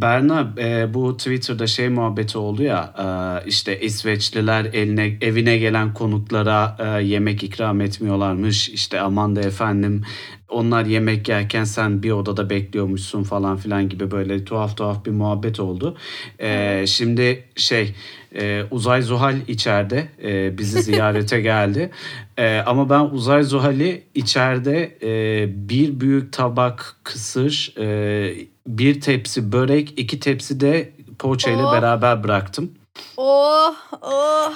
Berna e, bu Twitter'da şey muhabbeti oldu ya e, işte İsveçliler eline evine gelen konuklara e, yemek ikram etmiyorlarmış. İşte aman da efendim onlar yemek yerken sen bir odada bekliyormuşsun falan filan gibi böyle tuhaf tuhaf bir muhabbet oldu. E, şimdi şey e, Uzay Zuhal içeride e, bizi ziyarete geldi e, ama ben Uzay Zuhal'i içeride e, bir büyük tabak kısır e, bir tepsi börek, iki tepsi de poğaça ile Oh. beraber bıraktım. Oh oh.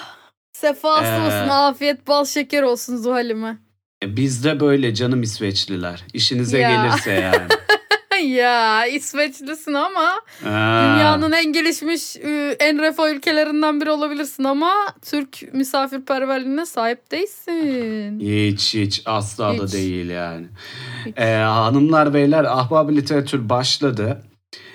Sefası Ee, olsun, afiyet bal şeker olsun Zuhal'ime. E, Bizde böyle canım İsveçliler. İşinize Ya. gelirse yani. ya İsveçlisin ama Ha. dünyanın en gelişmiş en refah ülkelerinden biri olabilirsin ama Türk misafirperverliğine sahip değilsin. Hiç hiç asla da Hiç. değil yani. Hiç. Ee, hanımlar beyler ahbap literatür başladı.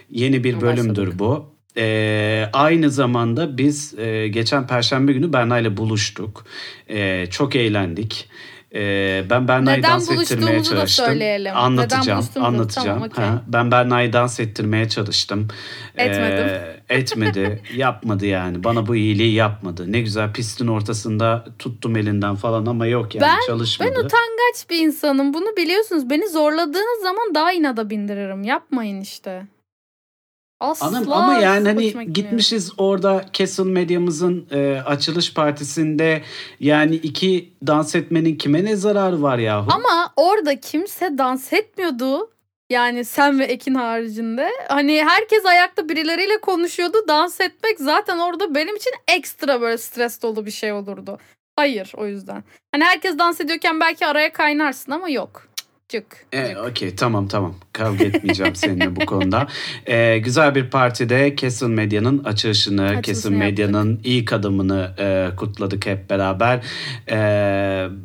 Yeni bir Başladık. bölümdür bu. Ee, aynı zamanda biz e, geçen perşembe günü Berna ile buluştuk. Ee, çok eğlendik. Ee, ben Berna'yı Neden dans ettirmeye buluştuğumuzu da çalıştım. söyleyelim. Neden Anlatacağım, buluştuğumuzu- anlatacağım. Tamam, okey. Ha, ben Berna'yı dans ettirmeye çalıştım. Etmedim. Ee, etmedi, yapmadı yani. Bana bu iyiliği yapmadı. Ne güzel pistin ortasında tuttum elinden falan ama yok yani Ben- çalışmadı. Ben utangaç bir insanım. Bunu biliyorsunuz. Beni zorladığınız zaman daha inada bindiririm. Yapmayın işte. Asla Anam ama yani hani gitmişiz orada Castle Medya'mızın e, açılış partisinde yani iki dans etmenin kime ne zararı var yahu? Ama orada kimse dans etmiyordu. Yani sen ve Ekin haricinde. Hani herkes ayakta birileriyle konuşuyordu. Dans etmek zaten orada benim için ekstra böyle stres dolu bir şey olurdu. Hayır o yüzden. Hani herkes dans ediyorken belki araya kaynarsın ama yok. Cık. E. Okey tamam tamam kavga etmeyeceğim seninle bu konuda. E, güzel bir partide Castle Medya'nın açılışını, Açılışını yaptık. Medya'nın ilk adımını e, kutladık hep beraber. E,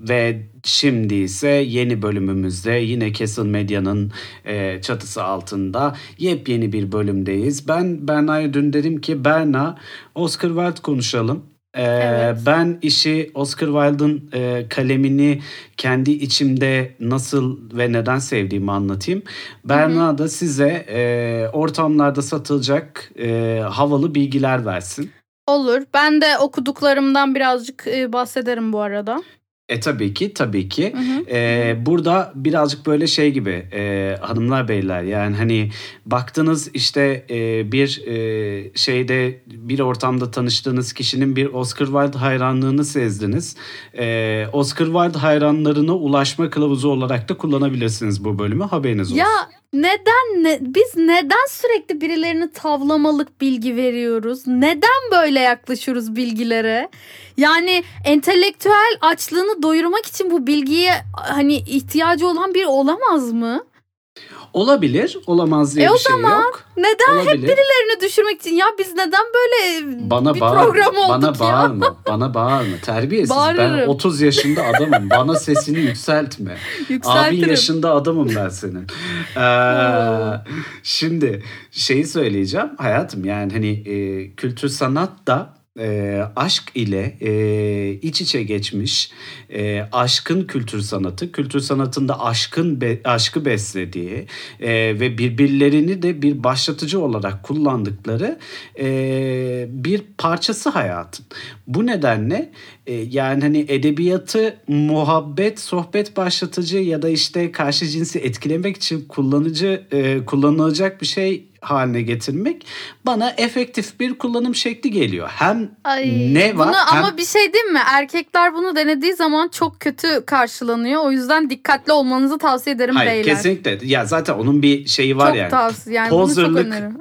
ve şimdi ise yeni bölümümüzde yine Castle Medya'nın e, çatısı altında yepyeni bir bölümdeyiz. Ben Berna'ya dün dedim ki Berna Oscar Wilde konuşalım. E, Evet. Ben işi Oscar Wilde'ın e, kalemini kendi içimde nasıl ve neden sevdiğimi anlatayım. Berna da size e, ortamlarda satılacak e, havalı bilgiler versin. Olur. Ben de okuduklarımdan birazcık e, bahsederim bu arada. E tabii ki tabii ki. Hı hı. E, burada birazcık böyle şey gibi e, hanımlar beyler yani hani baktınız işte e, bir e, şeyde bir ortamda tanıştığınız kişinin bir Oscar Wilde hayranlığını sezdiniz. E, Oscar Wilde hayranlarına ulaşma kılavuzu olarak da kullanabilirsiniz bu bölümü haberiniz olsun. Ya neden ne, biz neden sürekli birilerini tavlamalık bilgi veriyoruz? Neden böyle yaklaşıyoruz bilgilere? Yani entelektüel açlığını doyurmak için bu bilgiye hani ihtiyacı olan biri olamaz mı? Olabilir olamaz diye E bir şey zaman yok. Neden Olabilir. birilerini düşürmek için? Ya biz neden böyle Bana bir bağırma. program olduk Bana ya? bağırma. Bana bağırma. Terbiyesiz. Ben Bağırırım. 30 yaşında adamım. Bana sesini yükseltme. Abin Yükseltirim. yaşında adamım ben senin. Ee, şimdi şeyi söyleyeceğim hayatım yani hani e, kültür sanat da e, aşk ile e, iç içe geçmiş e, aşkın kültür sanatı, kültür sanatında aşkın be- aşkı beslediği e, ve birbirlerini de bir başlatıcı olarak kullandıkları e, bir parçası hayatın. Bu nedenle e, yani hani edebiyatı muhabbet, sohbet başlatıcı ya da işte karşı cinsi etkilemek için kullanıcı e, kullanılacak bir şey haline getirmek bana efektif bir kullanım şekli geliyor. Hem Ay, ne var Bunu hem ama bir şey değil mi? Erkekler bunu denediği zaman çok kötü karşılanıyor. O yüzden dikkatli olmanızı tavsiye ederim Hayır beyler. kesinlikle. Ya zaten onun bir şeyi var çok yani. tavsiye yani bunu çok.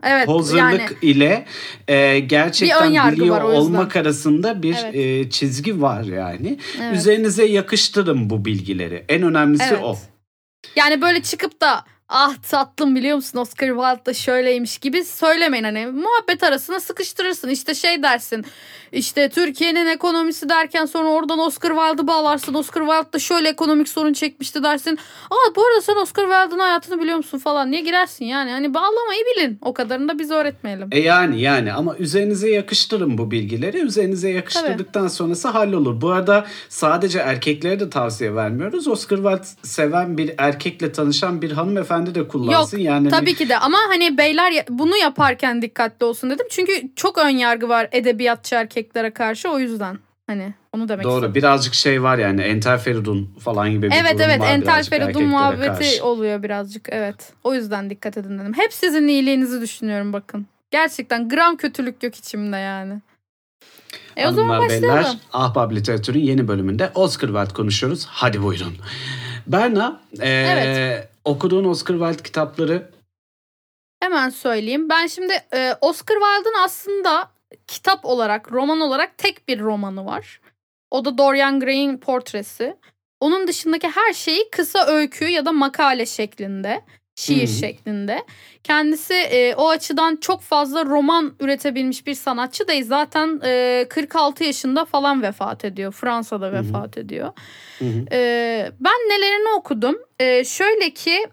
Evet Pozerlık yani ile e, gerçekten biliyor var olmak arasında bir Evet. e, çizgi var yani. Evet. Üzerinize yakıştırın bu bilgileri. En önemlisi Evet. o. Yani böyle çıkıp da ah tatlım biliyor musun? Oscar Wilde da şöyleymiş gibi söylemeyin hani. Muhabbet arasına sıkıştırırsın. İşte şey dersin işte Türkiye'nin ekonomisi derken sonra oradan Oscar Wilde'ı bağlarsın Oscar Wilde da şöyle ekonomik sorun çekmişti dersin aa bu arada sen Oscar Wilde'ın hayatını biliyor musun falan niye girersin yani hani bağlamayı bilin o kadarını da biz öğretmeyelim. E yani yani ama üzerinize yakıştırın bu bilgileri. Üzerinize yakıştırdıktan sonrası hallolur. Bu arada sadece erkeklere de tavsiye vermiyoruz. Oscar Wilde seven bir erkekle tanışan bir hanımefendi de kullansın. Yok, yani Tabii ki de ama hani beyler bunu yaparken dikkatli olsun dedim. Çünkü çok ön yargı var edebiyatçı erkeklere karşı o yüzden. Hani onu demek Doğru istedim. birazcık şey var yani entel feridun falan gibi bir Evet durum evet var entel birazcık feridun erkeklere muhabbeti karşı. oluyor birazcık evet. O yüzden dikkat edin dedim. Hep sizin iyiliğinizi düşünüyorum bakın. Gerçekten gram kötülük yok içimde yani. E o zaman Hanımlar başlayalım. beyler Ahbap Literatür'ün yeni bölümünde Oscar Wilde konuşuyoruz. Hadi buyurun. Berna e, Evet. okuduğun Oscar Wilde kitapları Hemen söyleyeyim. Ben şimdi e, Oscar Wilde'ın aslında kitap olarak, roman olarak tek bir romanı var. O da Dorian Gray'in portresi. Onun dışındaki her şeyi kısa öykü ya da makale şeklinde, şiir hı. şeklinde. Kendisi e, o açıdan çok fazla roman üretebilmiş bir sanatçı değil. Zaten e, 46 yaşında falan vefat ediyor. Fransa'da vefat ediyor. Hı hı. Ee, ben nelerini okudum? Ee, şöyle ki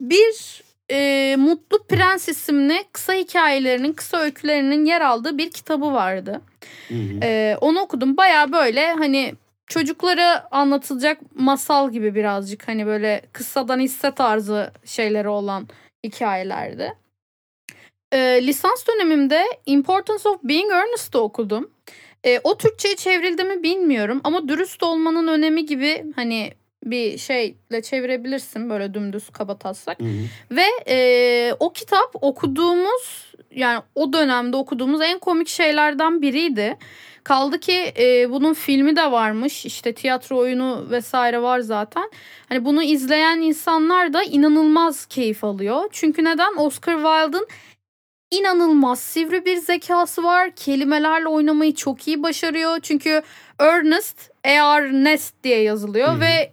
bir e, Mutlu Prens isimli kısa hikayelerinin, kısa öykülerinin yer aldığı bir kitabı vardı. Hı hı. Ee, onu okudum. Baya böyle hani çocuklara anlatılacak masal gibi birazcık hani böyle kıssadan hisse tarzı şeyleri olan hikayelerdi. Ee, lisans dönemimde Importance of Being Earnest'ı okudum. Ee, o Türkçe'ye çevrildi mi bilmiyorum ama dürüst olmanın önemi gibi hani bir şeyle çevirebilirsin böyle dümdüz kaba taslak. Hı hı. Ve e, o kitap okuduğumuz yani o dönemde okuduğumuz en komik şeylerden biriydi. Kaldı ki e, bunun filmi de varmış işte tiyatro oyunu vesaire var zaten. Hani bunu izleyen insanlar da inanılmaz keyif alıyor. Çünkü neden? Oscar Wilde'ın inanılmaz sivri bir zekası var. Kelimelerle oynamayı çok iyi başarıyor. Çünkü Ernest, Ernest diye yazılıyor hı. ve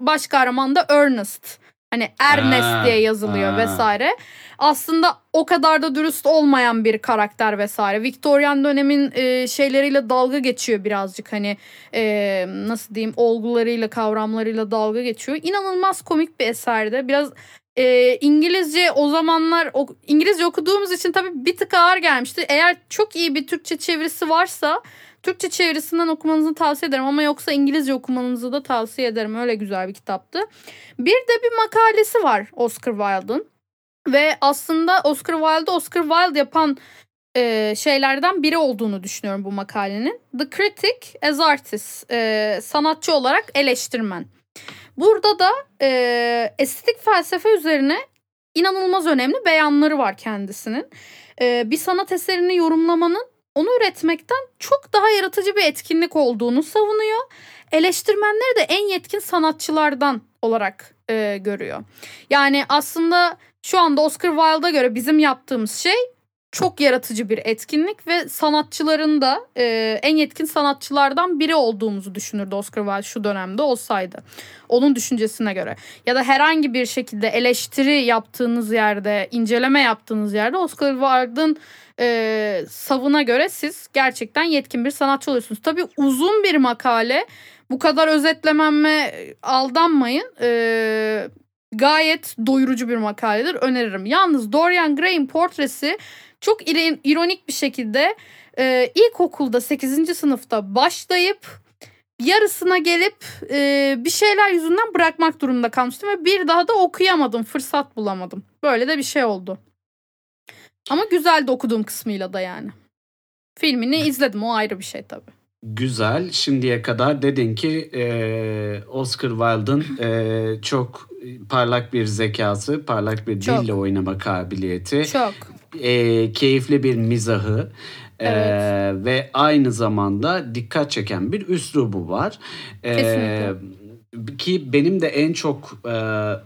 baş kahraman da Ernest. Hani Ernest Ha, diye yazılıyor ha. vesaire. Aslında o kadar da dürüst olmayan bir karakter vesaire. Victorian dönemin e, şeyleriyle dalga geçiyor birazcık hani e, nasıl diyeyim olgularıyla kavramlarıyla dalga geçiyor. İnanılmaz komik bir eserde. Biraz e, İngilizce o zamanlar o, İngilizce okuduğumuz için tabii bir tık ağır gelmişti. Eğer çok iyi bir Türkçe çevirisi varsa Türkçe çevirisinden okumanızı tavsiye ederim ama yoksa İngilizce okumanızı da tavsiye ederim. Öyle güzel bir kitaptı. Bir de bir makalesi var Oscar Wilde'ın. Ve aslında Oscar Wilde'ı Oscar Wilde yapan e, şeylerden biri olduğunu düşünüyorum bu makalenin. The Critic as Artist, e, sanatçı olarak eleştirmen. Burada da e, estetik felsefe üzerine inanılmaz önemli beyanları var kendisinin. E, bir sanat eserini yorumlamanın onu üretmekten çok daha yaratıcı bir etkinlik olduğunu savunuyor. Eleştirmenleri de en yetkin sanatçılardan olarak e, görüyor. Yani aslında şu anda Oscar Wilde'a göre bizim yaptığımız şey çok yaratıcı bir etkinlik ve sanatçıların da e, en yetkin sanatçılardan biri olduğumuzu düşünürdü Oscar Wilde şu dönemde olsaydı. Onun düşüncesine göre. Ya da herhangi bir şekilde eleştiri yaptığınız yerde, inceleme yaptığınız yerde Oscar Wilde'ın e, savına göre siz gerçekten yetkin bir sanatçı oluyorsunuz. Tabii uzun bir makale. Bu kadar özetlememe aldanmayın. E, gayet doyurucu bir makaledir. Öneririm. Yalnız Dorian Gray'in portresi çok ironik bir şekilde e, ilkokulda 8. sınıfta başlayıp yarısına gelip e, bir şeyler yüzünden bırakmak durumunda kalmıştım ve bir daha da okuyamadım. Fırsat bulamadım. Böyle de bir şey oldu. Ama güzeldi okuduğum kısmıyla da yani. Filmini izledim o ayrı bir şey tabii. Güzel. Şimdiye kadar dedin ki e, Oscar Wilde'ın e, çok parlak bir zekası, parlak bir Çok. dille oynama kabiliyeti, Çok. E, keyifli bir mizahı e, Evet. ve aynı zamanda dikkat çeken bir üslubu var. E, ki benim de en çok e,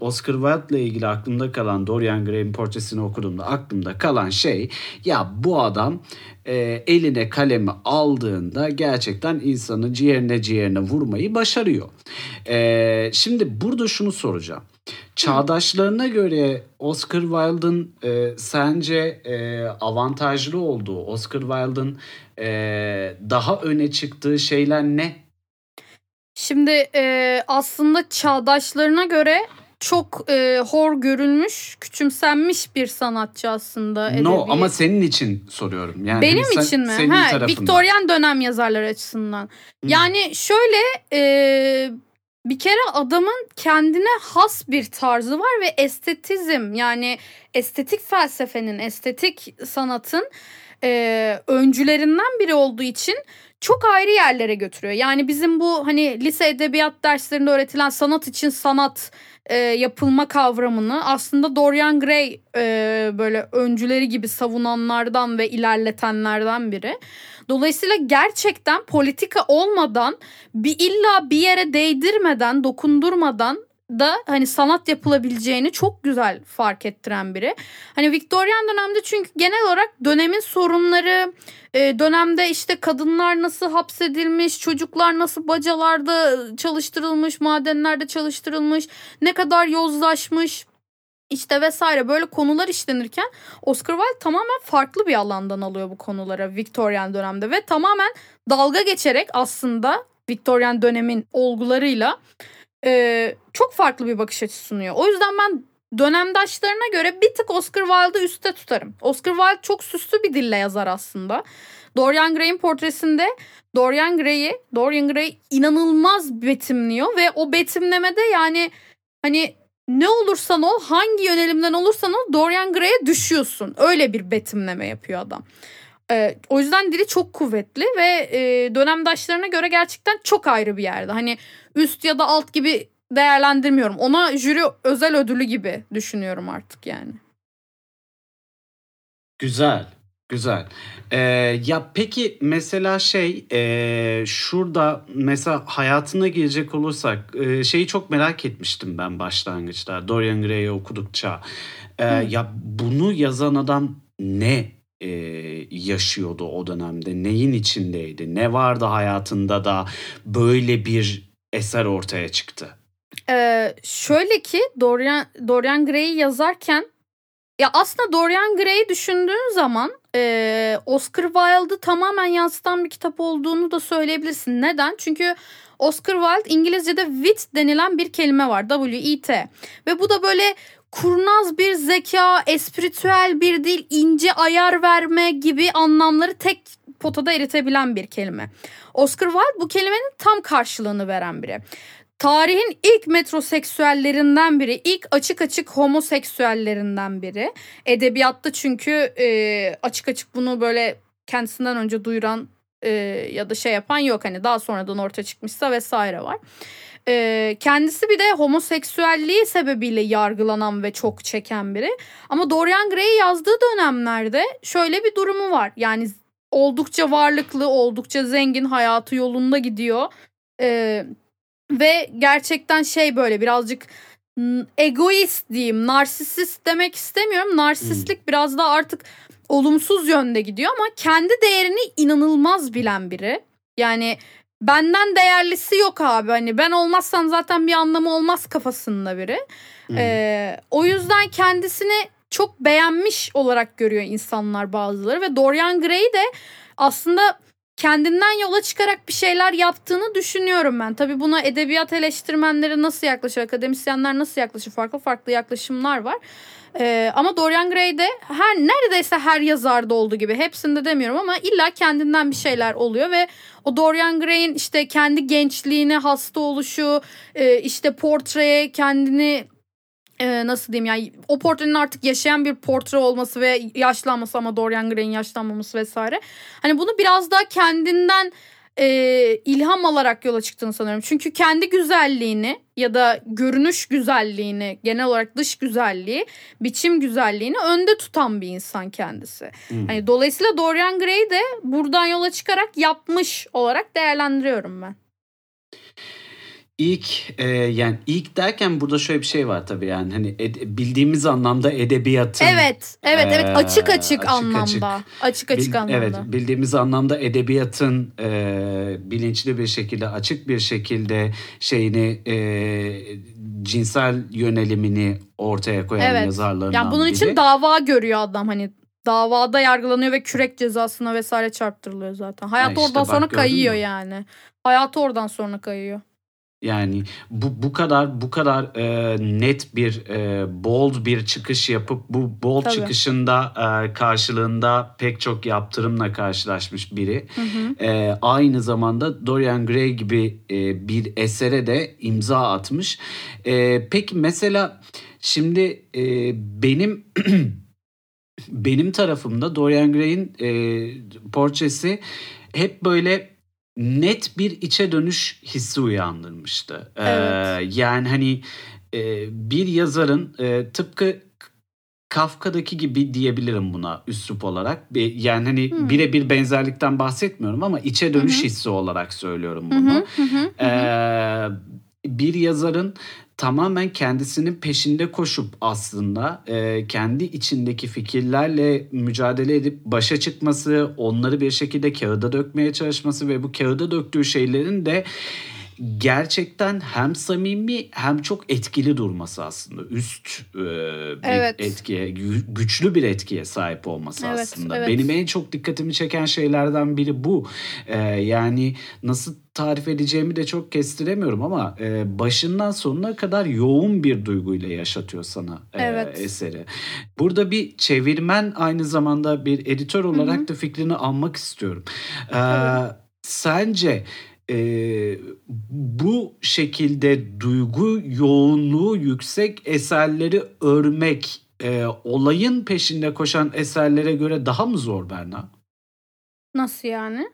Oscar Wilde'la ilgili aklımda kalan Dorian Gray'in portresini okuduğumda aklımda kalan şey ya bu adam e, eline kalemi aldığında gerçekten insanı ciğerine ciğerine vurmayı başarıyor. E, şimdi burada şunu soracağım. Çağdaşlarına göre Oscar Wilde'ın e, sence e, avantajlı olduğu, Oscar Wilde'ın e, daha öne çıktığı şeyler ne? Şimdi e, aslında çağdaşlarına göre çok e, hor görülmüş, küçümsenmiş bir sanatçı aslında. No edebi. ama senin için soruyorum. Yani Benim sen- için mi? Senin Ha, tarafından. Victorian dönem yazarları açısından. Hı. Yani şöyle e, bir kere adamın kendine has bir tarzı var ve estetizm yani estetik felsefenin, estetik sanatın e, öncülerinden biri olduğu için çok ayrı yerlere götürüyor. Yani bizim bu hani lise edebiyat derslerinde öğretilen sanat için sanat e, yapılma kavramını aslında Dorian Gray e, böyle öncüleri gibi savunanlardan ve ilerletenlerden biri. Dolayısıyla gerçekten politika olmadan bir illa bir yere değdirmeden, dokundurmadan da hani sanat yapılabileceğini çok güzel fark ettiren biri. Hani Victorian dönemde çünkü genel olarak dönemin sorunları, e, dönemde işte kadınlar nasıl hapsedilmiş, çocuklar nasıl bacalarda çalıştırılmış, madenlerde çalıştırılmış, ne kadar yozlaşmış işte vesaire böyle konular işlenirken Oscar Wilde tamamen farklı bir alandan alıyor bu konulara Victorian dönemde ve tamamen dalga geçerek aslında Victorian dönemin olgularıyla e, çok farklı bir bakış açısı sunuyor. O yüzden ben dönemdaşlarına göre bir tık Oscar Wilde'ı üstte tutarım. Oscar Wilde çok süslü bir dille yazar aslında. Dorian Gray'in portresinde Dorian Gray'i Dorian Gray inanılmaz betimliyor ve o betimlemede yani hani ne olursan ol hangi yönelimden olursan ol Dorian Gray'e düşüyorsun. Öyle bir betimleme yapıyor adam. Ee, o yüzden dili çok kuvvetli ve e, dönemdaşlarına göre gerçekten çok ayrı bir yerde. Hani üst ya da alt gibi değerlendirmiyorum. Ona jüri özel ödülü gibi düşünüyorum artık yani. Güzel. Güzel. Ee, ya peki mesela şey e, şurada mesela hayatına gelecek olursak e, şeyi çok merak etmiştim ben başlangıçta Dorian Gray'i okudukça. E, ya bunu yazan adam ne e, yaşıyordu o dönemde? Neyin içindeydi? Ne vardı hayatında da böyle bir eser ortaya çıktı? Ee, şöyle ki Dorian, Dorian Gray'i yazarken ya aslında Dorian Gray'i düşündüğün zaman e, Oscar Wilde'ı tamamen yansıtan bir kitap olduğunu da söyleyebilirsin. Neden? Çünkü Oscar Wilde İngilizce'de wit denilen bir kelime var. W-I-T. Ve bu da böyle kurnaz bir zeka, espritüel bir dil, ince ayar verme gibi anlamları tek potada eritebilen bir kelime. Oscar Wilde bu kelimenin tam karşılığını veren biri. Tarihin ilk metroseksüellerinden biri, ilk açık açık homoseksüellerinden biri. Edebiyatta çünkü e, açık açık bunu böyle kendisinden önce duyuran e, ya da şey yapan yok. Hani daha sonradan ortaya çıkmışsa vesaire var. E, kendisi bir de homoseksüelliği sebebiyle yargılanan ve çok çeken biri. Ama Dorian Gray yazdığı dönemlerde şöyle bir durumu var. Yani oldukça varlıklı, oldukça zengin, hayatı yolunda gidiyor. Eee ve gerçekten şey böyle birazcık egoist diyeyim, narsisist demek istemiyorum. Narsistlik hmm. biraz da artık olumsuz yönde gidiyor ama kendi değerini inanılmaz bilen biri. Yani benden değerlisi yok abi. Hani ben olmazsam zaten bir anlamı olmaz kafasında biri. Hmm. Ee, o yüzden kendisini çok beğenmiş olarak görüyor insanlar bazıları ve Dorian Gray de aslında kendinden yola çıkarak bir şeyler yaptığını düşünüyorum ben. Tabii buna edebiyat eleştirmenleri nasıl yaklaşır, akademisyenler nasıl yaklaşır, farklı farklı yaklaşımlar var. Ee, ama Dorian Gray'de her neredeyse her yazarda olduğu gibi hepsinde demiyorum ama illa kendinden bir şeyler oluyor ve o Dorian Gray'in işte kendi gençliğine hasta oluşu, e, işte portreye kendini e, nasıl diyeyim yani o portrenin artık yaşayan bir portre olması ve yaşlanması ama Dorian Gray'in yaşlanmaması vesaire. Hani bunu biraz daha kendinden e, ilham alarak yola çıktığını sanıyorum. Çünkü kendi güzelliğini ya da görünüş güzelliğini, genel olarak dış güzelliği, biçim güzelliğini önde tutan bir insan kendisi. Hmm. Hani dolayısıyla Dorian Gray de buradan yola çıkarak yapmış olarak değerlendiriyorum ben. İlk e, yani ilk derken burada şöyle bir şey var tabii yani hani ed, bildiğimiz anlamda edebiyatın Evet, evet, evet açık açık, açık anlamda. Açık açık, açık bil, anlamda. Evet, bildiğimiz anlamda edebiyatın e, bilinçli bir şekilde, açık bir şekilde şeyini e, cinsel yönelimini ortaya koyan evet. yazarlarından Yani bunun biri. için dava görüyor adam hani davada yargılanıyor ve kürek cezasına vesaire çarptırılıyor zaten. Hayat ha işte oradan sonra kayıyor mi? yani. Hayatı oradan sonra kayıyor. Yani bu bu kadar bu kadar e, net bir e, bold bir çıkış yapıp bu bold Tabii. çıkışında e, karşılığında pek çok yaptırımla karşılaşmış biri. E, aynı zamanda Dorian Gray gibi e, bir esere de imza atmış. E, peki mesela şimdi e, benim benim tarafımda Dorian Gray'in e, portresi hep böyle net bir içe dönüş hissi uyandırmıştı. E, Evet. yani hani e, bir yazarın e, tıpkı Kafka'daki gibi diyebilirim buna üslup olarak. Bir- Yani hani Hmm. birebir benzerlikten bahsetmiyorum ama içe dönüş Hı hı. hissi olarak söylüyorum bunu. Ee, bir yazarın tamamen kendisinin peşinde koşup aslında e, kendi içindeki fikirlerle mücadele edip başa çıkması, onları bir şekilde kağıda dökmeye çalışması ve bu kağıda döktüğü şeylerin de gerçekten hem samimi hem çok etkili durması aslında. Üst e, bir Evet. etkiye, gü- güçlü bir etkiye sahip olması Evet, aslında. evet. Benim en çok dikkatimi çeken şeylerden biri bu. Ee, yani nasıl tarif edeceğimi de çok kestiremiyorum ama e, başından sonuna kadar yoğun bir duyguyla yaşatıyor sana e, Evet. eseri. Burada bir çevirmen aynı zamanda bir editör olarak hı. da fikrini almak istiyorum. Ee, Tabii. sence e, bu şekilde duygu yoğunluğu yüksek eserleri örmek e, olayın peşinde koşan eserlere göre daha mı zor Berna? Nasıl yani?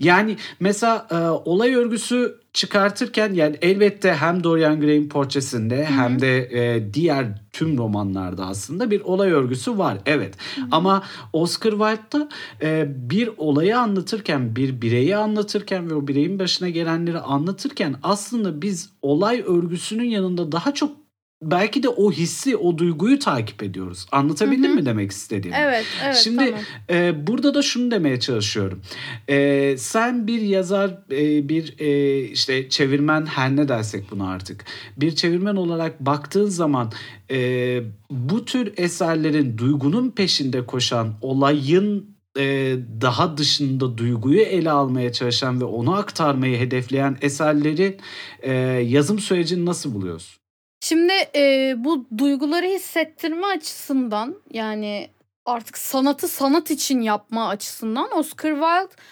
Yani mesela e, olay örgüsü çıkartırken yani elbette hem Dorian Gray'in portresinde hı. hem de e, diğer tüm romanlarda aslında bir olay örgüsü var. Evet ama Oscar Wilde'da e, bir olayı anlatırken bir bireyi anlatırken ve o bireyin başına gelenleri anlatırken aslında biz olay örgüsünün yanında daha çok belki de o hissi o duyguyu takip ediyoruz. Anlatabildim Hı hı. mi demek istediğimi? Evet, evet Şimdi tamam. e, burada da şunu demeye çalışıyorum. E, sen bir yazar, e, bir e, işte çevirmen her ne dersek bunu artık. Bir çevirmen olarak baktığın zaman e, bu tür eserlerin duygunun peşinde koşan olayın e, daha dışında duyguyu ele almaya çalışan ve onu aktarmayı hedefleyen eserleri e, yazım sürecini nasıl buluyorsun? Şimdi e, bu duyguları hissettirme açısından yani artık sanatı sanat için yapma açısından Oscar Wilde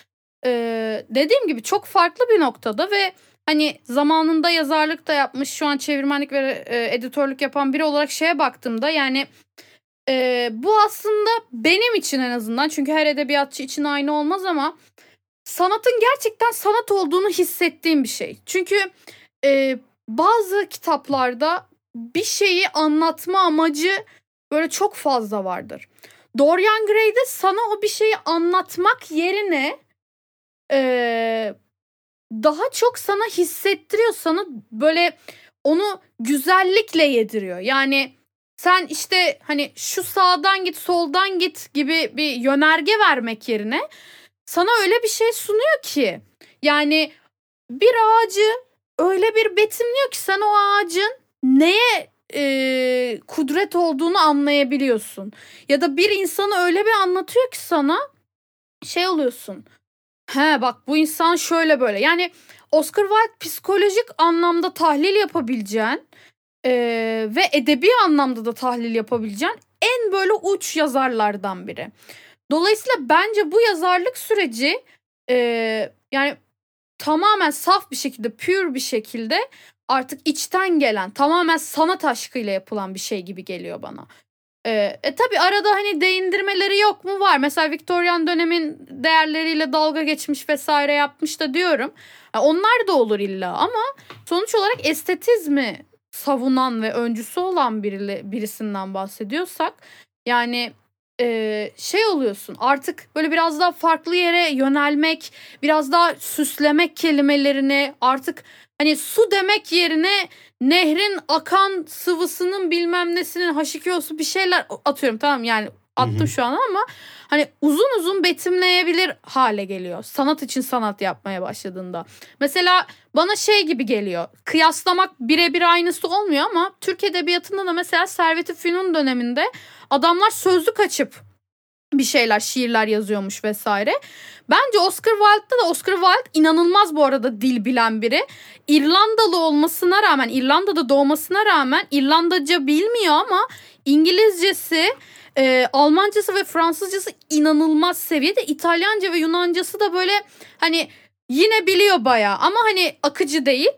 e, dediğim gibi çok farklı bir noktada ve hani zamanında yazarlık da yapmış şu an çevirmenlik ve e, editörlük yapan biri olarak şeye baktığımda yani e, bu aslında benim için en azından çünkü her edebiyatçı için aynı olmaz ama sanatın gerçekten sanat olduğunu hissettiğim bir şey. Çünkü e, bazı kitaplarda bir şeyi anlatma amacı böyle çok fazla vardır. Dorian Gray'de sana o bir şeyi anlatmak yerine e, daha çok sana hissettiriyor sana böyle onu güzellikle yediriyor. Yani sen işte hani şu sağdan git soldan git gibi bir yönerge vermek yerine sana öyle bir şey sunuyor ki yani bir ağacı öyle bir betimliyor ki sen o ağacın neye e, kudret olduğunu anlayabiliyorsun. Ya da bir insanı öyle bir anlatıyor ki sana şey oluyorsun. He bak bu insan şöyle böyle. Yani Oscar Wilde psikolojik anlamda tahlil yapabileceğin e, ve edebi anlamda da tahlil yapabileceğin en böyle uç yazarlardan biri. Dolayısıyla bence bu yazarlık süreci e, yani tamamen saf bir şekilde, pure bir şekilde artık içten gelen, tamamen sanat aşkıyla yapılan bir şey gibi geliyor bana. Ee, e tabi arada hani değindirmeleri yok mu var. Mesela Victorian dönemin değerleriyle dalga geçmiş vesaire yapmış da diyorum. Ha, onlar da olur illa ama sonuç olarak estetizmi savunan ve öncüsü olan biri, birisinden bahsediyorsak yani e, şey oluyorsun artık böyle biraz daha farklı yere yönelmek, biraz daha süslemek kelimelerini artık hani su demek yerine nehrin akan sıvısının bilmem nesinin H2O'su bir şeyler atıyorum tamam yani attım Hı hı. şu an ama hani uzun uzun betimleyebilir hale geliyor. Sanat için sanat yapmaya başladığında. Mesela bana şey gibi geliyor. Kıyaslamak birebir aynısı olmuyor ama Türk Edebiyatı'nda da mesela Servet-i Fünun döneminde adamlar sözlük açıp bir şeyler, şiirler yazıyormuş vesaire. Bence Oscar Wilde'da da Oscar Wilde inanılmaz bu arada dil bilen biri. İrlandalı olmasına rağmen, İrlanda'da doğmasına rağmen İrlandaca bilmiyor ama İngilizcesi, e, Almancası ve Fransızcası inanılmaz seviyede. İtalyanca ve Yunancası da böyle hani yine biliyor baya ama hani akıcı değil.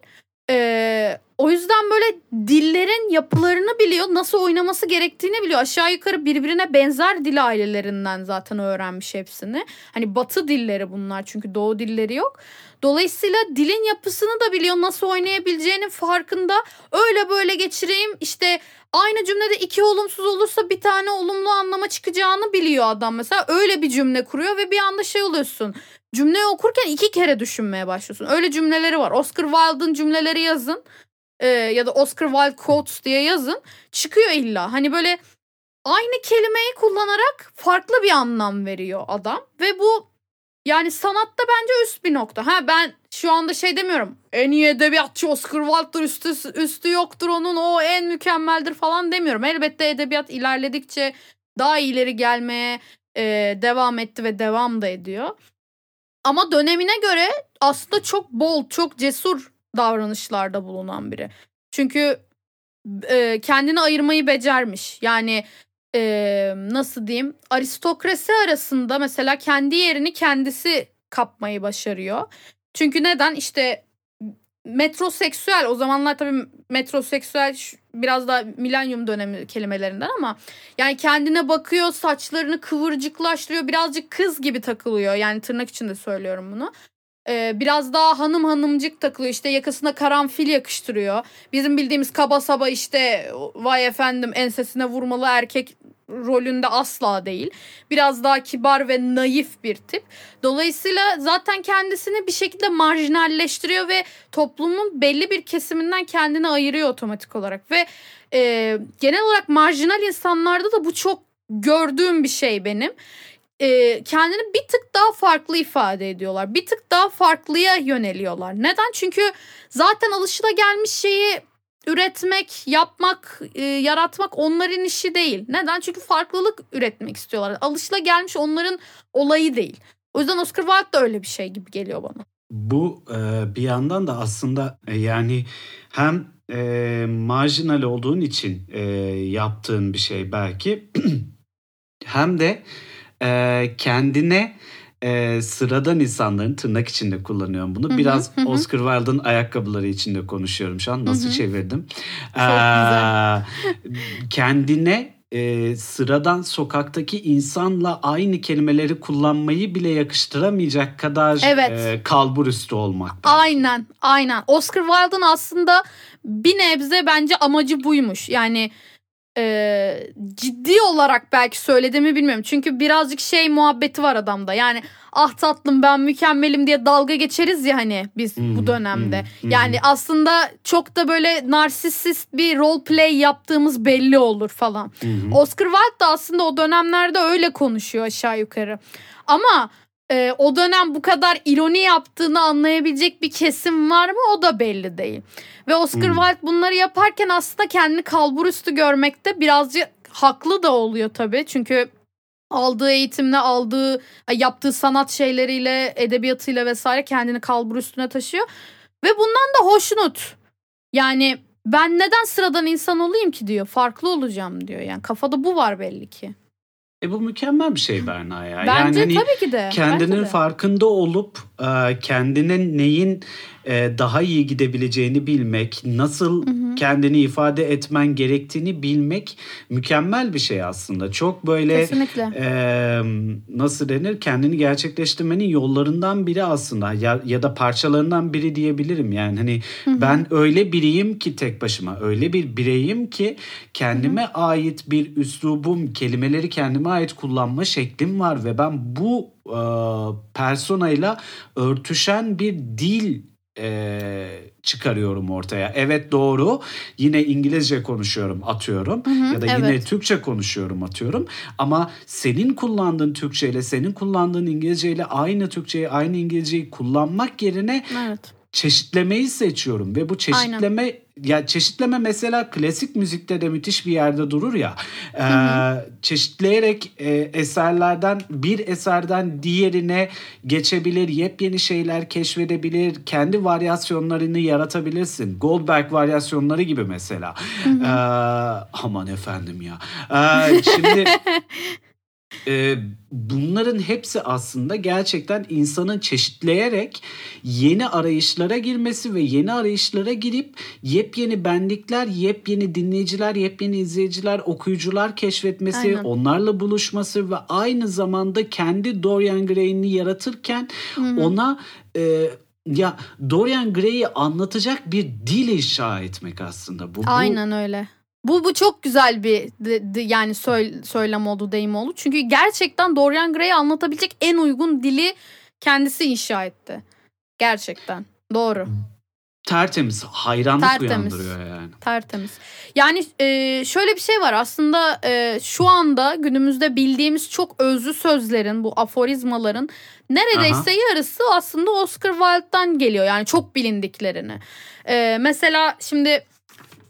Ee, o yüzden böyle dillerin yapılarını biliyor, nasıl oynaması gerektiğini biliyor. Aşağı yukarı birbirine benzer dil ailelerinden zaten öğrenmiş hepsini. Hani batı dilleri bunlar çünkü doğu dilleri yok. Dolayısıyla dilin yapısını da biliyor, nasıl oynayabileceğinin farkında. Öyle böyle geçireyim işte aynı cümlede iki olumsuz olursa bir tane olumlu anlama çıkacağını biliyor adam mesela. Öyle bir cümle kuruyor ve bir anda şey oluyorsun. Cümleyi okurken iki kere düşünmeye başlıyorsun. Öyle cümleleri var. Oscar Wilde'ın cümleleri yazın. Ee, ya da Oscar Wilde quotes diye yazın. Çıkıyor illa. Hani böyle aynı kelimeyi kullanarak farklı bir anlam veriyor adam. Ve bu yani sanatta bence üst bir nokta. Ha ben şu anda şey demiyorum. En iyi edebiyatçı Oscar Wilde'dır üstü, üstü yoktur onun o en mükemmeldir falan demiyorum. Elbette edebiyat ilerledikçe daha ileri gelmeye e, devam etti ve devam da ediyor. Ama dönemine göre aslında çok bol, çok cesur davranışlarda bulunan biri. Çünkü e, kendini ayırmayı becermiş. Yani e, nasıl diyeyim aristokrasi arasında mesela kendi yerini kendisi kapmayı başarıyor. Çünkü neden işte metroseksüel o zamanlar tabii metroseksüel biraz da milenyum dönemi kelimelerinden ama yani kendine bakıyor saçlarını kıvırcıklaştırıyor birazcık kız gibi takılıyor yani tırnak içinde söylüyorum bunu. Ee, biraz daha hanım hanımcık takılıyor işte yakasına karanfil yakıştırıyor. Bizim bildiğimiz kaba saba işte vay efendim ensesine vurmalı erkek rolünde asla değil. Biraz daha kibar ve naif bir tip. Dolayısıyla zaten kendisini bir şekilde marjinalleştiriyor ve toplumun belli bir kesiminden kendini ayırıyor otomatik olarak. Ve e, genel olarak marjinal insanlarda da bu çok gördüğüm bir şey benim. E, kendini bir tık daha farklı ifade ediyorlar. Bir tık daha farklıya yöneliyorlar. Neden? Çünkü zaten alışılagelmiş şeyi üretmek, yapmak, e, yaratmak onların işi değil. Neden? Çünkü farklılık üretmek istiyorlar. Alışla gelmiş onların olayı değil. O yüzden Oscar Wilde da öyle bir şey gibi geliyor bana. Bu e, bir yandan da aslında e, yani hem e, marjinal olduğun için e, yaptığın bir şey belki hem de e, kendine e, sıradan insanların tırnak içinde kullanıyorum bunu. Hı-hı, Biraz hı. Oscar Wilde'ın ayakkabıları içinde konuşuyorum şu an. Nasıl hı-hı. çevirdim? Çok ee, güzel. kendine e, sıradan sokaktaki insanla aynı kelimeleri kullanmayı bile yakıştıramayacak kadar evet. e, kalbur üstü olmak. Aynen, aynen. Oscar Wilde'ın aslında bir nebze bence amacı buymuş. Yani e, ciddi olarak belki söylediğimi bilmiyorum. Çünkü birazcık şey muhabbeti var adamda. Yani ah tatlım ben mükemmelim diye dalga geçeriz ya hani biz hmm, bu dönemde. Hmm, yani hmm. aslında çok da böyle narsisist bir role play yaptığımız belli olur falan. Hmm. Oscar Wilde de aslında o dönemlerde öyle konuşuyor aşağı yukarı. Ama e, o dönem bu kadar ironi yaptığını anlayabilecek bir kesim var mı o da belli değil. Ve Oscar hmm. Wilde bunları yaparken aslında kendini kalburüstü görmekte birazcık haklı da oluyor tabii. Çünkü aldığı eğitimle aldığı yaptığı sanat şeyleriyle edebiyatıyla vesaire kendini kalbur üstüne taşıyor. Ve bundan da hoşnut. Yani ben neden sıradan insan olayım ki diyor. Farklı olacağım diyor. Yani kafada bu var belli ki. E bu mükemmel bir şey Berna ya. Bence yani hani tabii ki de. Kendinin farkında olup e, kendinin neyin e, daha iyi gidebileceğini bilmek, nasıl hı hı. kendini ifade etmen gerektiğini bilmek mükemmel bir şey aslında. Çok böyle e, nasıl denir kendini gerçekleştirmenin yollarından biri aslında ya, ya da parçalarından biri diyebilirim. Yani hani hı hı. ben öyle biriyim ki tek başıma öyle bir bireyim ki kendime hı hı. ait bir üslubum, kelimeleri kendime ait kullanma şeklim var ve ben bu e, personayla örtüşen bir dil e, çıkarıyorum ortaya. Evet doğru. Yine İngilizce konuşuyorum atıyorum hı hı, ya da evet. yine Türkçe konuşuyorum atıyorum. Ama senin kullandığın Türkçe ile senin kullandığın İngilizce ile aynı Türkçeyi aynı İngilizceyi kullanmak yerine evet. Çeşitlemeyi seçiyorum ve bu çeşitleme Aynen. ya çeşitleme mesela klasik müzikte de müthiş bir yerde durur ya. E, çeşitleyerek e, eserlerden bir eserden diğerine geçebilir, yepyeni şeyler keşfedebilir, kendi varyasyonlarını yaratabilirsin. Goldberg varyasyonları gibi mesela. E, aman efendim ya. E, şimdi e, bunların hepsi aslında gerçekten insanın çeşitleyerek yeni arayışlara girmesi ve yeni arayışlara girip yepyeni benlikler, yepyeni dinleyiciler, yepyeni izleyiciler, okuyucular keşfetmesi, Aynen. onlarla buluşması ve aynı zamanda kendi Dorian Gray'ini yaratırken Hı-hı. ona e, ya Dorian Gray'i anlatacak bir dil inşa etmek aslında bu. Aynen bu, öyle. Bu bu çok güzel bir de, de, yani söyle, söylem oldu, deyim oldu. Çünkü gerçekten Dorian Gray'i anlatabilecek en uygun dili kendisi inşa etti. Gerçekten. Doğru. Tertemiz, hayranlık Tertemiz. uyandırıyor yani. Tertemiz. Yani e, şöyle bir şey var aslında e, şu anda günümüzde bildiğimiz çok özlü sözlerin, bu aforizmaların neredeyse Aha. yarısı aslında Oscar Wilde'dan geliyor. Yani çok bilindiklerini. E, mesela şimdi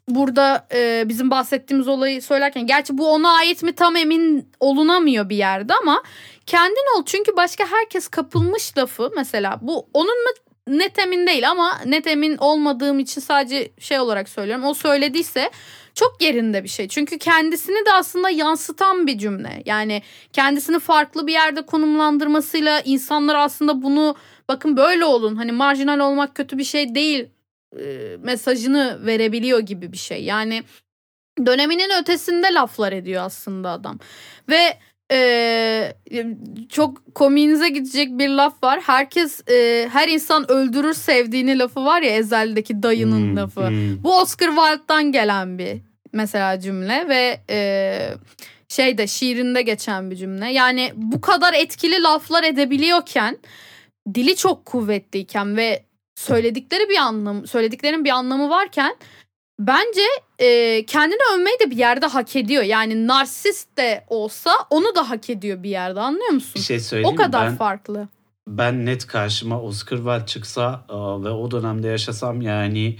burada e, bizim bahsettiğimiz olayı söylerken gerçi bu ona ait mi tam emin olunamıyor bir yerde ama kendin ol çünkü başka herkes kapılmış lafı mesela bu onun mu net emin değil ama net emin olmadığım için sadece şey olarak söylüyorum o söylediyse çok yerinde bir şey. Çünkü kendisini de aslında yansıtan bir cümle. Yani kendisini farklı bir yerde konumlandırmasıyla insanlar aslında bunu bakın böyle olun. Hani marjinal olmak kötü bir şey değil e, mesajını verebiliyor gibi bir şey. Yani döneminin ötesinde laflar ediyor aslında adam. Ve e, çok komiğinize gidecek bir laf var. Herkes e, her insan öldürür sevdiğini lafı var ya Ezel'deki dayının hmm, lafı. Hmm. Bu Oscar Wilde'dan gelen bir mesela cümle ve e, şeyde şiirinde geçen bir cümle. Yani bu kadar etkili laflar edebiliyorken dili çok kuvvetliyken ve söyledikleri bir anlam söylediklerinin bir anlamı varken bence e, kendini övmeyi de bir yerde hak ediyor. Yani narsist de olsa onu da hak ediyor bir yerde anlıyor musun? Bir şey söyleyeyim O kadar ben, farklı. Ben net karşıma Oscar Wilde çıksa ve o dönemde yaşasam yani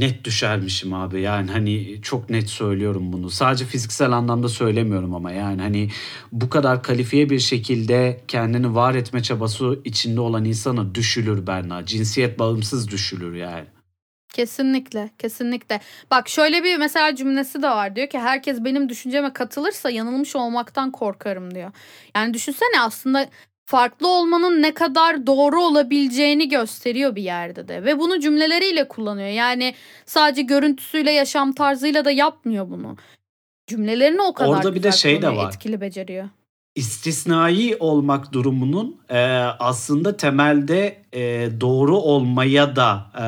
net düşermişim abi. Yani hani çok net söylüyorum bunu. Sadece fiziksel anlamda söylemiyorum ama yani hani bu kadar kalifiye bir şekilde kendini var etme çabası içinde olan insana düşülür Berna. Cinsiyet bağımsız düşülür yani. Kesinlikle, kesinlikle. Bak şöyle bir mesela cümlesi de var. Diyor ki herkes benim düşünceme katılırsa yanılmış olmaktan korkarım diyor. Yani düşünsene aslında farklı olmanın ne kadar doğru olabileceğini gösteriyor bir yerde de ve bunu cümleleriyle kullanıyor. Yani sadece görüntüsüyle, yaşam tarzıyla da yapmıyor bunu. Cümlelerini o kadar Orada bir de şey de var. etkili beceriyor. İstisnai olmak durumunun e, aslında temelde e, doğru olmaya da e,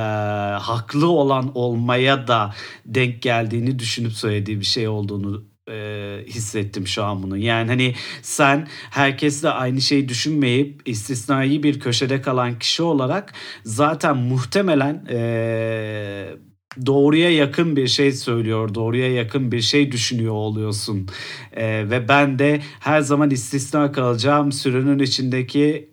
haklı olan olmaya da denk geldiğini düşünüp söylediği bir şey olduğunu e, hissettim şu an bunu. Yani hani sen herkesle aynı şeyi düşünmeyip istisnai bir köşede kalan kişi olarak zaten muhtemelen e, doğruya yakın bir şey söylüyor, doğruya yakın bir şey düşünüyor oluyorsun. E, ve ben de her zaman istisna kalacağım sürünün içindeki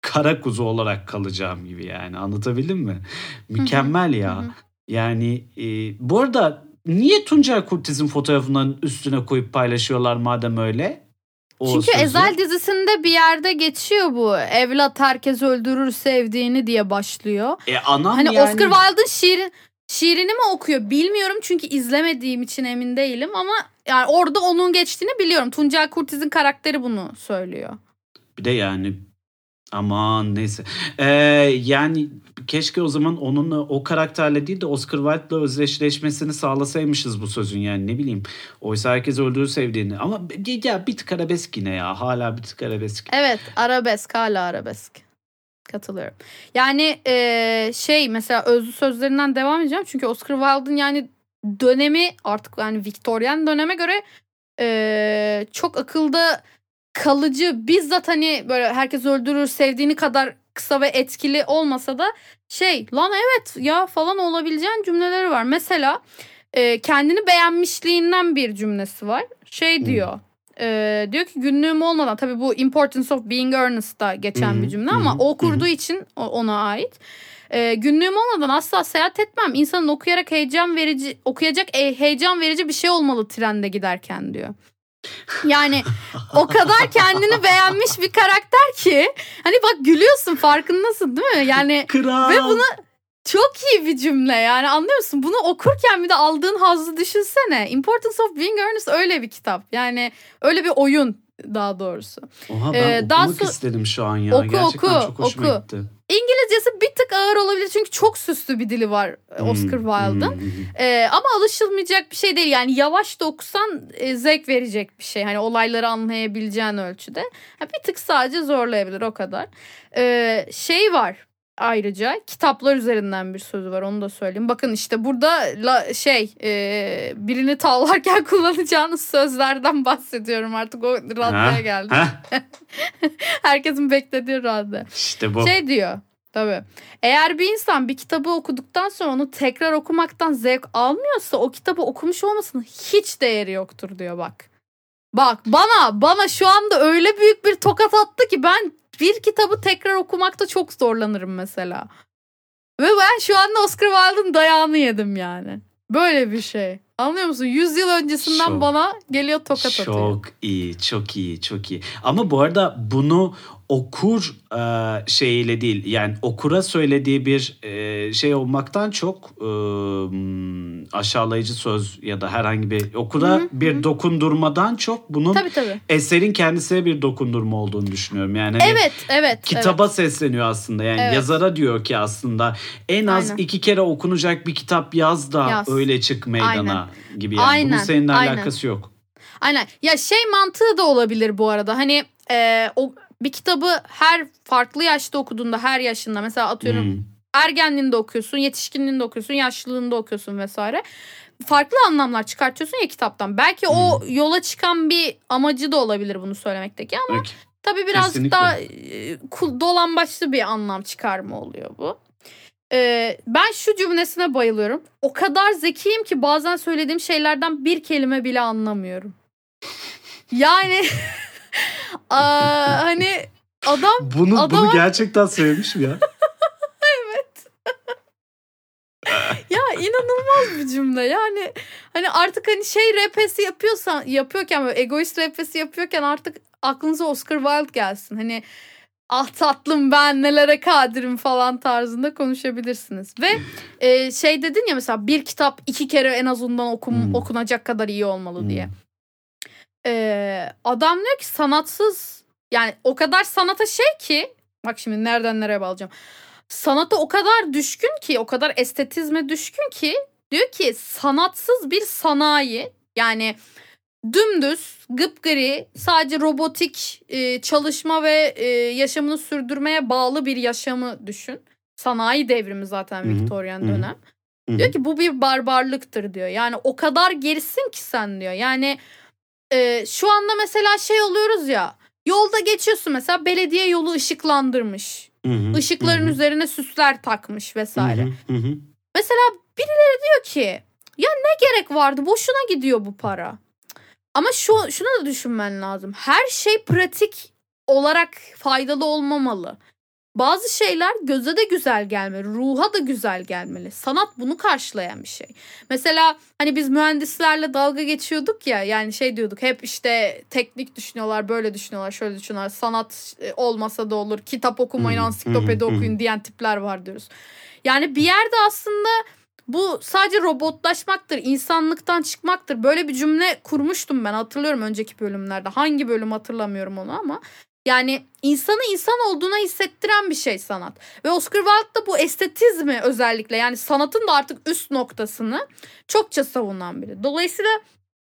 kara kuzu olarak kalacağım gibi yani anlatabildim mi? Mükemmel ya. Yani e, bu arada niye Tuncay Kurtiz'in fotoğrafının üstüne koyup paylaşıyorlar madem öyle? O Çünkü sözü. Ezel dizisinde bir yerde geçiyor bu. Evlat herkes öldürür sevdiğini diye başlıyor. E anam hani yani... Oscar Wilde'ın şiiri, şiirini mi okuyor bilmiyorum çünkü izlemediğim için emin değilim ama yani orada onun geçtiğini biliyorum. Tuncay Kurtiz'in karakteri bunu söylüyor. Bir de yani Aman neyse. Ee, yani keşke o zaman onunla o karakterle değil de Oscar Wilde'la özdeşleşmesini sağlasaymışız bu sözün yani ne bileyim. Oysa herkes öldüğü sevdiğini. Ama ya bir tık arabesk yine ya. Hala bir tık arabesk. Evet arabesk hala arabesk. Katılıyorum. Yani e, şey mesela özlü sözlerinden devam edeceğim. Çünkü Oscar Wilde'ın yani dönemi artık yani Victorian döneme göre e, çok akılda kalıcı bizzat hani böyle herkes öldürür sevdiğini kadar kısa ve etkili olmasa da şey lan evet ya falan olabileceğin cümleleri var. Mesela e, kendini beğenmişliğinden bir cümlesi var. Şey diyor Ee, diyor ki günlüğüm olmadan tabii bu Importance of Being Earnest'ta geçen Hı bir cümle ama hı, o kurduğu hı. için ona ait. Ee, günlüğüm olmadan asla seyahat etmem. İnsanın okuyarak heyecan verici, okuyacak e- heyecan verici bir şey olmalı trende giderken diyor. Yani o kadar kendini beğenmiş bir karakter ki hani bak gülüyorsun farkındasın değil mi? Yani Kral. Ve bunu çok iyi bir cümle yani anlıyor musun? Bunu okurken bir de aldığın hazzı düşünsene. Importance of Being Earnest öyle bir kitap. Yani öyle bir oyun daha doğrusu. Oha ben Ee, daha okumak so- istedim şu an ya. Oku, Gerçekten oku, çok hoşuma oku. gitti. İngilizcesi bir tık ağır olabilir çünkü çok süslü bir dili var e, Oscar Hmm, Wilde'ın. hmm, hmm. Ee, ama alışılmayacak bir şey değil. Yani yavaş da okusan e, zevk verecek bir şey. Hani olayları anlayabileceğin ölçüde. Ha, bir tık sadece zorlayabilir o kadar. Ee, şey var ayrıca kitaplar üzerinden bir sözü var onu da söyleyeyim. Bakın işte burada la, şey e, birini tavlarken kullanacağınız sözlerden bahsediyorum artık o raddeye geldi. Herkesin beklediği radde. İşte bu. Şey diyor tabii. Eğer bir insan bir kitabı okuduktan sonra onu tekrar okumaktan zevk almıyorsa o kitabı okumuş olmasının hiç değeri yoktur diyor bak. Bak bana bana şu anda öyle büyük bir tokat attı ki ben bir kitabı tekrar okumakta çok zorlanırım mesela. Ve ben şu anda Oscar Wilde'ın dayağını yedim yani. Böyle bir şey. Anlıyor musun? 100 yıl öncesinden Şok. bana geliyor tokat atıyor. Çok iyi, çok iyi, çok iyi. Ama bu arada bunu okur e, şeyiyle değil, yani okura söylediği bir e, şey olmaktan çok e, hmm, aşağılayıcı söz ya da herhangi bir okura Hı hı, bir dokundurmadan çok bunun Tabii tabii. eserin kendisine bir dokundurma olduğunu düşünüyorum. Yani hani Evet evet. kitaba sesleniyor aslında. Yani Evet. yazara diyor ki aslında en az Aynen. iki kere okunacak bir kitap yaz da Yaz. öyle çık meydana gibi yani. Bunun Aynen, seninle aynen. alakası yok. Aynen. Ya şey mantığı da olabilir bu arada. Hani e, o bir kitabı her farklı yaşta okuduğunda her yaşında mesela atıyorum Hmm. ergenliğinde okuyorsun, yetişkinliğinde okuyorsun, yaşlılığında okuyorsun vesaire. Farklı anlamlar çıkartıyorsun ya kitaptan. Belki o yola çıkan bir amacı da olabilir bunu söylemekteki ama Peki. tabii birazcık Kesinlikle. daha e, dolambaçlı bir anlam çıkarma oluyor bu. E, ben şu cümlesine bayılıyorum. O kadar zekiyim ki bazen söylediğim şeylerden bir kelime bile anlamıyorum. Yani aa, hani adam Bunu, Adama- bunu gerçekten sevmiş mi ya? ya inanılmaz bir cümle. Yani hani artık hani şey repesi yapıyorsan yapıyorken böyle egoist repesi yapıyorken artık aklınıza Oscar Wilde gelsin. Hani ah tatlım ben nelere kadirim falan tarzında konuşabilirsiniz. Ve e, şey dedin ya mesela bir kitap iki kere en azından okum, Hmm. okunacak kadar iyi olmalı Hmm. diye. E, adam diyor ki sanatsız yani o kadar sanata şey ki bak şimdi nereden nereye bağlayacağım. Sanata o kadar düşkün ki o kadar estetizme düşkün ki diyor ki sanatsız bir sanayi yani dümdüz gıpgri sadece robotik e, çalışma ve e, yaşamını sürdürmeye bağlı bir yaşamı düşün. Sanayi devrimi zaten Hı hı, Victorian dönem. Hı hı. Diyor ki bu bir barbarlıktır diyor. Yani o kadar gerisin ki sen diyor. Yani e, şu anda mesela şey oluyoruz ya. Yolda geçiyorsun mesela belediye yolu ışıklandırmış. Hı hı, Işıkların hı hı, üzerine süsler takmış vesaire. hı hı, hı hı. Mesela birileri diyor ki ya ne gerek vardı boşuna gidiyor bu para. Ama şu şunu da düşünmen lazım. Her şey pratik olarak faydalı olmamalı. Bazı şeyler göze de güzel gelmeli, ruha da güzel gelmeli. Sanat bunu karşılayan bir şey. Mesela hani biz mühendislerle dalga geçiyorduk ya yani şey diyorduk hep işte teknik düşünüyorlar, böyle düşünüyorlar, şöyle düşünüyorlar. Sanat e, olmasa da olur, kitap okumayın, ansiklopedi okuyun diyen tipler var diyoruz. Yani bir yerde aslında bu sadece robotlaşmaktır, insanlıktan çıkmaktır. Böyle bir cümle kurmuştum ben hatırlıyorum önceki bölümlerde. Hangi bölüm hatırlamıyorum onu ama. Yani insanı insan olduğuna hissettiren bir şey sanat. Ve Oscar Wilde da bu estetizmi özellikle yani sanatın da artık üst noktasını çokça savunan biri. Dolayısıyla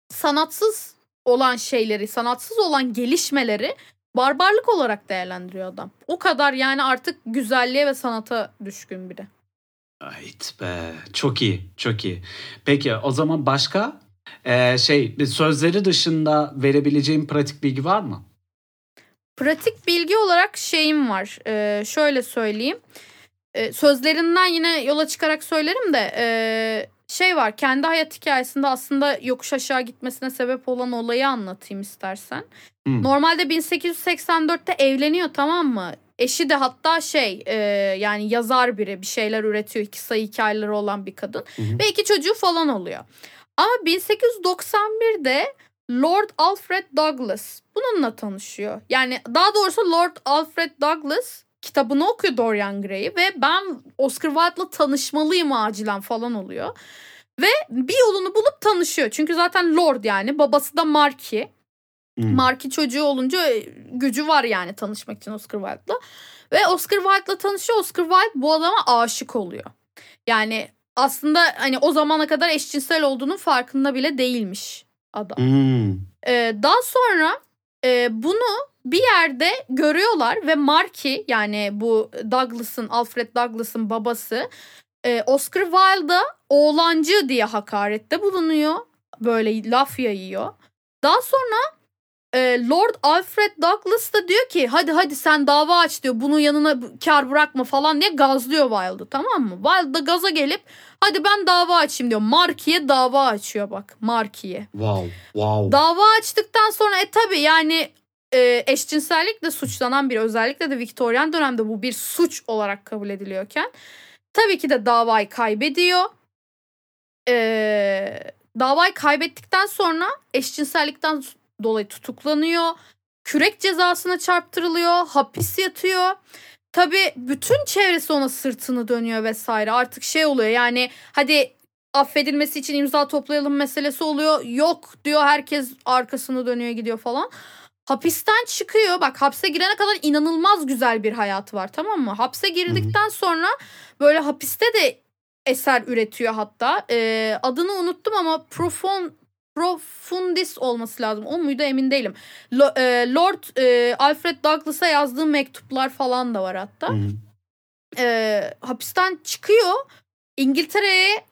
sanatsız olan şeyleri, sanatsız olan gelişmeleri barbarlık olarak değerlendiriyor adam. O kadar yani artık güzelliğe ve sanata düşkün biri. Ait be. Çok iyi. Çok iyi. Peki o zaman başka Ee, şey sözleri dışında verebileceğim pratik bilgi var mı? Pratik bilgi olarak şeyim var. Ee, şöyle söyleyeyim. Ee, sözlerinden yine yola çıkarak söylerim de ee, şey var kendi hayat hikayesinde aslında yokuş aşağı gitmesine sebep olan olayı anlatayım istersen. Hı. Normalde 1884'te evleniyor tamam mı? Eşi de hatta şey e, yani yazar biri bir şeyler üretiyor. iki sayı hikayeleri olan bir kadın. Hı hı. Ve iki çocuğu falan oluyor. Ama 1891'de Lord Alfred Douglas bununla tanışıyor. Yani daha doğrusu Lord Alfred Douglas kitabını okuyor Dorian Gray'i ve ben Oscar Wilde'la tanışmalıyım acilen falan oluyor. Ve bir yolunu bulup tanışıyor. Çünkü zaten Lord yani babası da. Hı. Marki çocuğu olunca e, gücü var yani tanışmak için Oscar Wilde'la. Ve Oscar Wilde'la tanışıyor. Oscar Wilde bu adama aşık oluyor. Yani aslında hani o zamana kadar eşcinsel olduğunun farkında bile değilmiş adam. Hmm. Ee, daha sonra e, bunu bir yerde görüyorlar ve Marky yani bu Douglas'ın Alfred Douglas'ın babası e, Oscar Wilde'a oğlancı diye hakarette bulunuyor. Böyle laf yayıyor. Daha sonra e, Lord Alfred Douglas da diyor ki hadi hadi sen dava aç diyor. Bunu yanına kar bırakma falan diye gazlıyor Wilde'ı tamam mı? Wilde da gaza gelip hadi ben dava açayım diyor. Marky'ye dava açıyor bak Marky'ye. Wow. Wow. Dava açtıktan sonra e tabi yani e, eşcinsellikle suçlanan bir özellikle de Viktoryan dönemde bu bir suç olarak kabul ediliyorken tabii ki de davayı kaybediyor. E, davayı kaybettikten sonra eşcinsellikten dolayı tutuklanıyor. Kürek cezasına çarptırılıyor. Hapis yatıyor. Tabii bütün çevresi ona sırtını dönüyor vesaire. Artık şey oluyor yani hadi affedilmesi için imza toplayalım meselesi oluyor. Yok diyor herkes arkasını dönüyor gidiyor falan. Hapisten çıkıyor. Bak hapse girene kadar inanılmaz güzel bir hayatı var tamam mı? Hapse girdikten sonra böyle hapiste de eser üretiyor hatta. Ee, adını unuttum ama Profon Profundis olması lazım. O muydu emin değilim. E, Lord e, Alfred Douglas'a yazdığı mektuplar falan da var hatta. Hı hı. E, hapisten çıkıyor. İngiltere'ye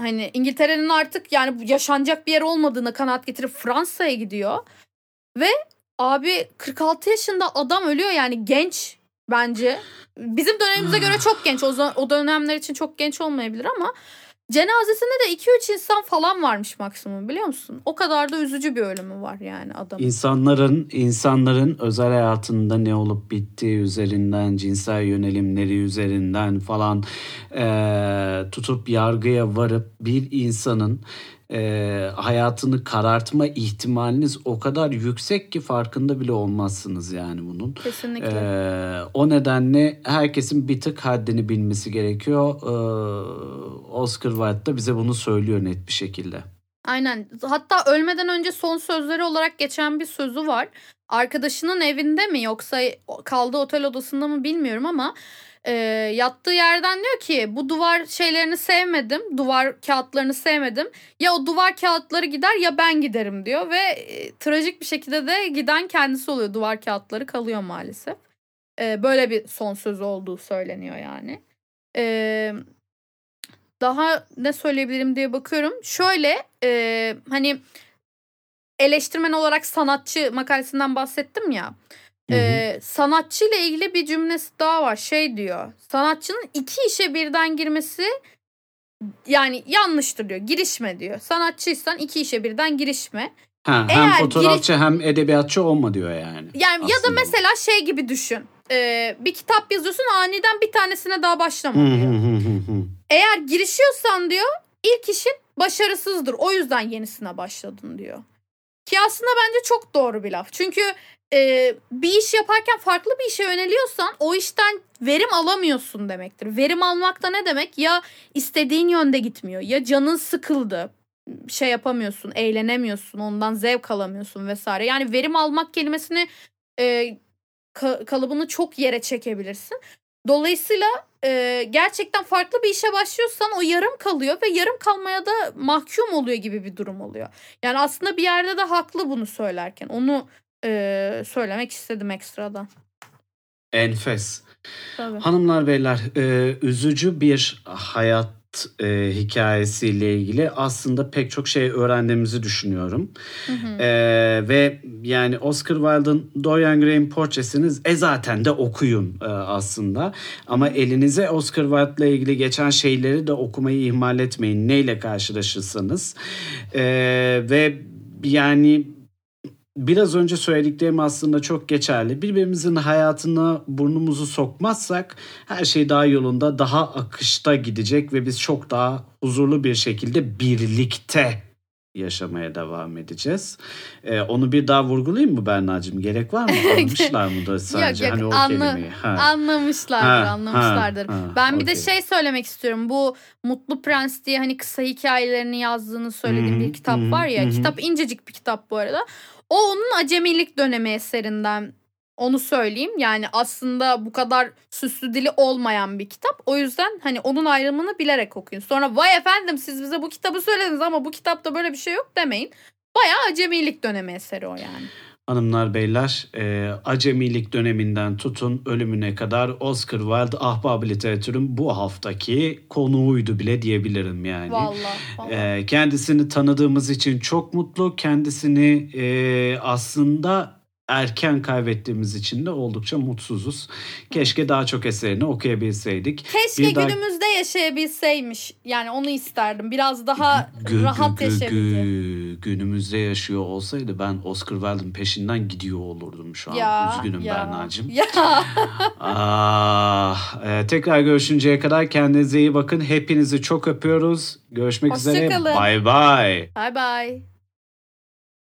hani İngiltere'nin artık yani yaşanacak bir yer olmadığına kanaat getirip Fransa'ya gidiyor. Ve abi 46 yaşında adam ölüyor yani genç bence. Bizim dönemimize göre çok genç. O, o dönemler için çok genç olmayabilir ama cenazesinde de 2-3 insan falan varmış maksimum biliyor musun? O kadar da üzücü bir ölümü var yani adamın. İnsanların insanların özel hayatında ne olup bittiği üzerinden, cinsel yönelimleri üzerinden falan eee, tutup yargıya varıp bir insanın eee, hayatını karartma ihtimaliniz o kadar yüksek ki farkında bile olmazsınız yani bunun. Kesinlikle. Ee, o nedenle herkesin bir tık haddini bilmesi gerekiyor. Ee, Oscar Wilde da bize bunu söylüyor net bir şekilde. Aynen. Hatta ölmeden önce son sözleri olarak geçen bir sözü var. Arkadaşının evinde mi yoksa kaldığı otel odasında mı bilmiyorum ama e, yattığı yerden diyor ki bu duvar şeylerini sevmedim. Duvar kağıtlarını sevmedim. Ya o duvar kağıtları gider ya ben giderim diyor ve e, trajik bir şekilde de giden kendisi oluyor. Duvar kağıtları kalıyor maalesef. E, böyle bir son sözü olduğu söyleniyor yani. Eee daha ne söyleyebilirim diye bakıyorum. Şöyle e, hani eleştirmen olarak sanatçı makalesinden bahsettim ya. Hı hı. E, sanatçı ile ilgili bir cümlesi daha var. Şey diyor. Sanatçının iki işe birden girmesi yani yanlıştır diyor. Girişme diyor. Sanatçıysan iki işe birden girişme. Ha, Eğer hem fotoğrafçı hem edebiyatçı olma diyor yani. Yani ya da Aslında bu. mesela şey gibi düşün. E, bir kitap yazıyorsun aniden bir tanesine daha başlama diyor. hı hı hı hı. Eğer girişiyorsan diyor ilk işin başarısızdır. O yüzden yenisine başladın diyor. Ki aslında bence çok doğru bir laf. Çünkü e, bir iş yaparken farklı bir işe yöneliyorsan o işten verim alamıyorsun demektir. Verim almak da ne demek? Ya istediğin yönde gitmiyor ya canın sıkıldı şey yapamıyorsun, eğlenemiyorsun, ondan zevk alamıyorsun vesaire. Yani verim almak kelimesini e, ka- kalıbını çok yere çekebilirsin. Dolayısıyla e, gerçekten farklı bir işe başlıyorsan o yarım kalıyor ve yarım kalmaya da mahkum oluyor gibi bir durum oluyor. Yani aslında bir yerde de haklı bunu söylerken. Onu e, söylemek istedim ekstradan. Enfes. Tabii. Hanımlar beyler e, üzücü bir hayat e, hikayesiyle ilgili aslında pek çok şey öğrendiğimizi düşünüyorum. E, ve yani Oscar Wilde'ın Dorian Gray'in portresini e zaten de okuyun e, aslında. Ama elinize Oscar Wilde'la ilgili geçen şeyleri de okumayı ihmal etmeyin. Neyle karşılaşırsanız. E, ve yani biraz önce söylediklerim aslında çok geçerli. Birbirimizin hayatına burnumuzu sokmazsak her şey daha yolunda, daha akışta gidecek ve biz çok daha huzurlu bir şekilde birlikte yaşamaya devam edeceğiz. Ee, onu bir daha vurgulayayım mı Berna'cığım? Gerek var mı? Anlamışlar mıdır sence? Yok, yok, hani o anla- kelimeyi. Ha. Anlamışlardır, Ha, anlamışlardır. ha, ha, ben bir de okey. şey söylemek istiyorum. Bu Mutlu Prens diye hani kısa hikayelerini yazdığını söylediğim Hı hı, bir kitap hı hı, var ya. hı hı. Kitap incecik bir kitap bu arada. O onun acemilik dönemi eserinden. Onu söyleyeyim. Yani aslında bu kadar süslü dili olmayan bir kitap. O yüzden hani onun ayrımını bilerek okuyun. Sonra vay efendim siz bize bu kitabı söylediniz ama bu kitapta böyle bir şey yok demeyin. Bayağı acemilik dönemi eseri o yani. Hanımlar beyler e, acemilik döneminden tutun ölümüne kadar Oscar Wilde ahbab literatürün bu haftaki konuğuydu bile diyebilirim yani. Vallahi. vallahi. E, kendisini tanıdığımız için çok mutlu. Kendisini e, aslında erken kaybettiğimiz için de oldukça mutsuzuz. Keşke daha çok eserini okuyabilseydik. Keşke Bir daha- günümüzde yaşayabilseymiş. Yani onu isterdim. Biraz daha Gü- rahat gü- gü- yaşayabilseydi. gü- günümüzde yaşıyor olsaydı ben Oscar Wilde'ın peşinden gidiyor olurdum şu an. Ya, Üzgünüm ya. Berna'cığım. Ya. Ah, e, tekrar görüşünceye kadar kendinize iyi bakın. Hepinizi çok öpüyoruz. Görüşmek üzere. Hoşça kalın. Bye bye. Bye bye.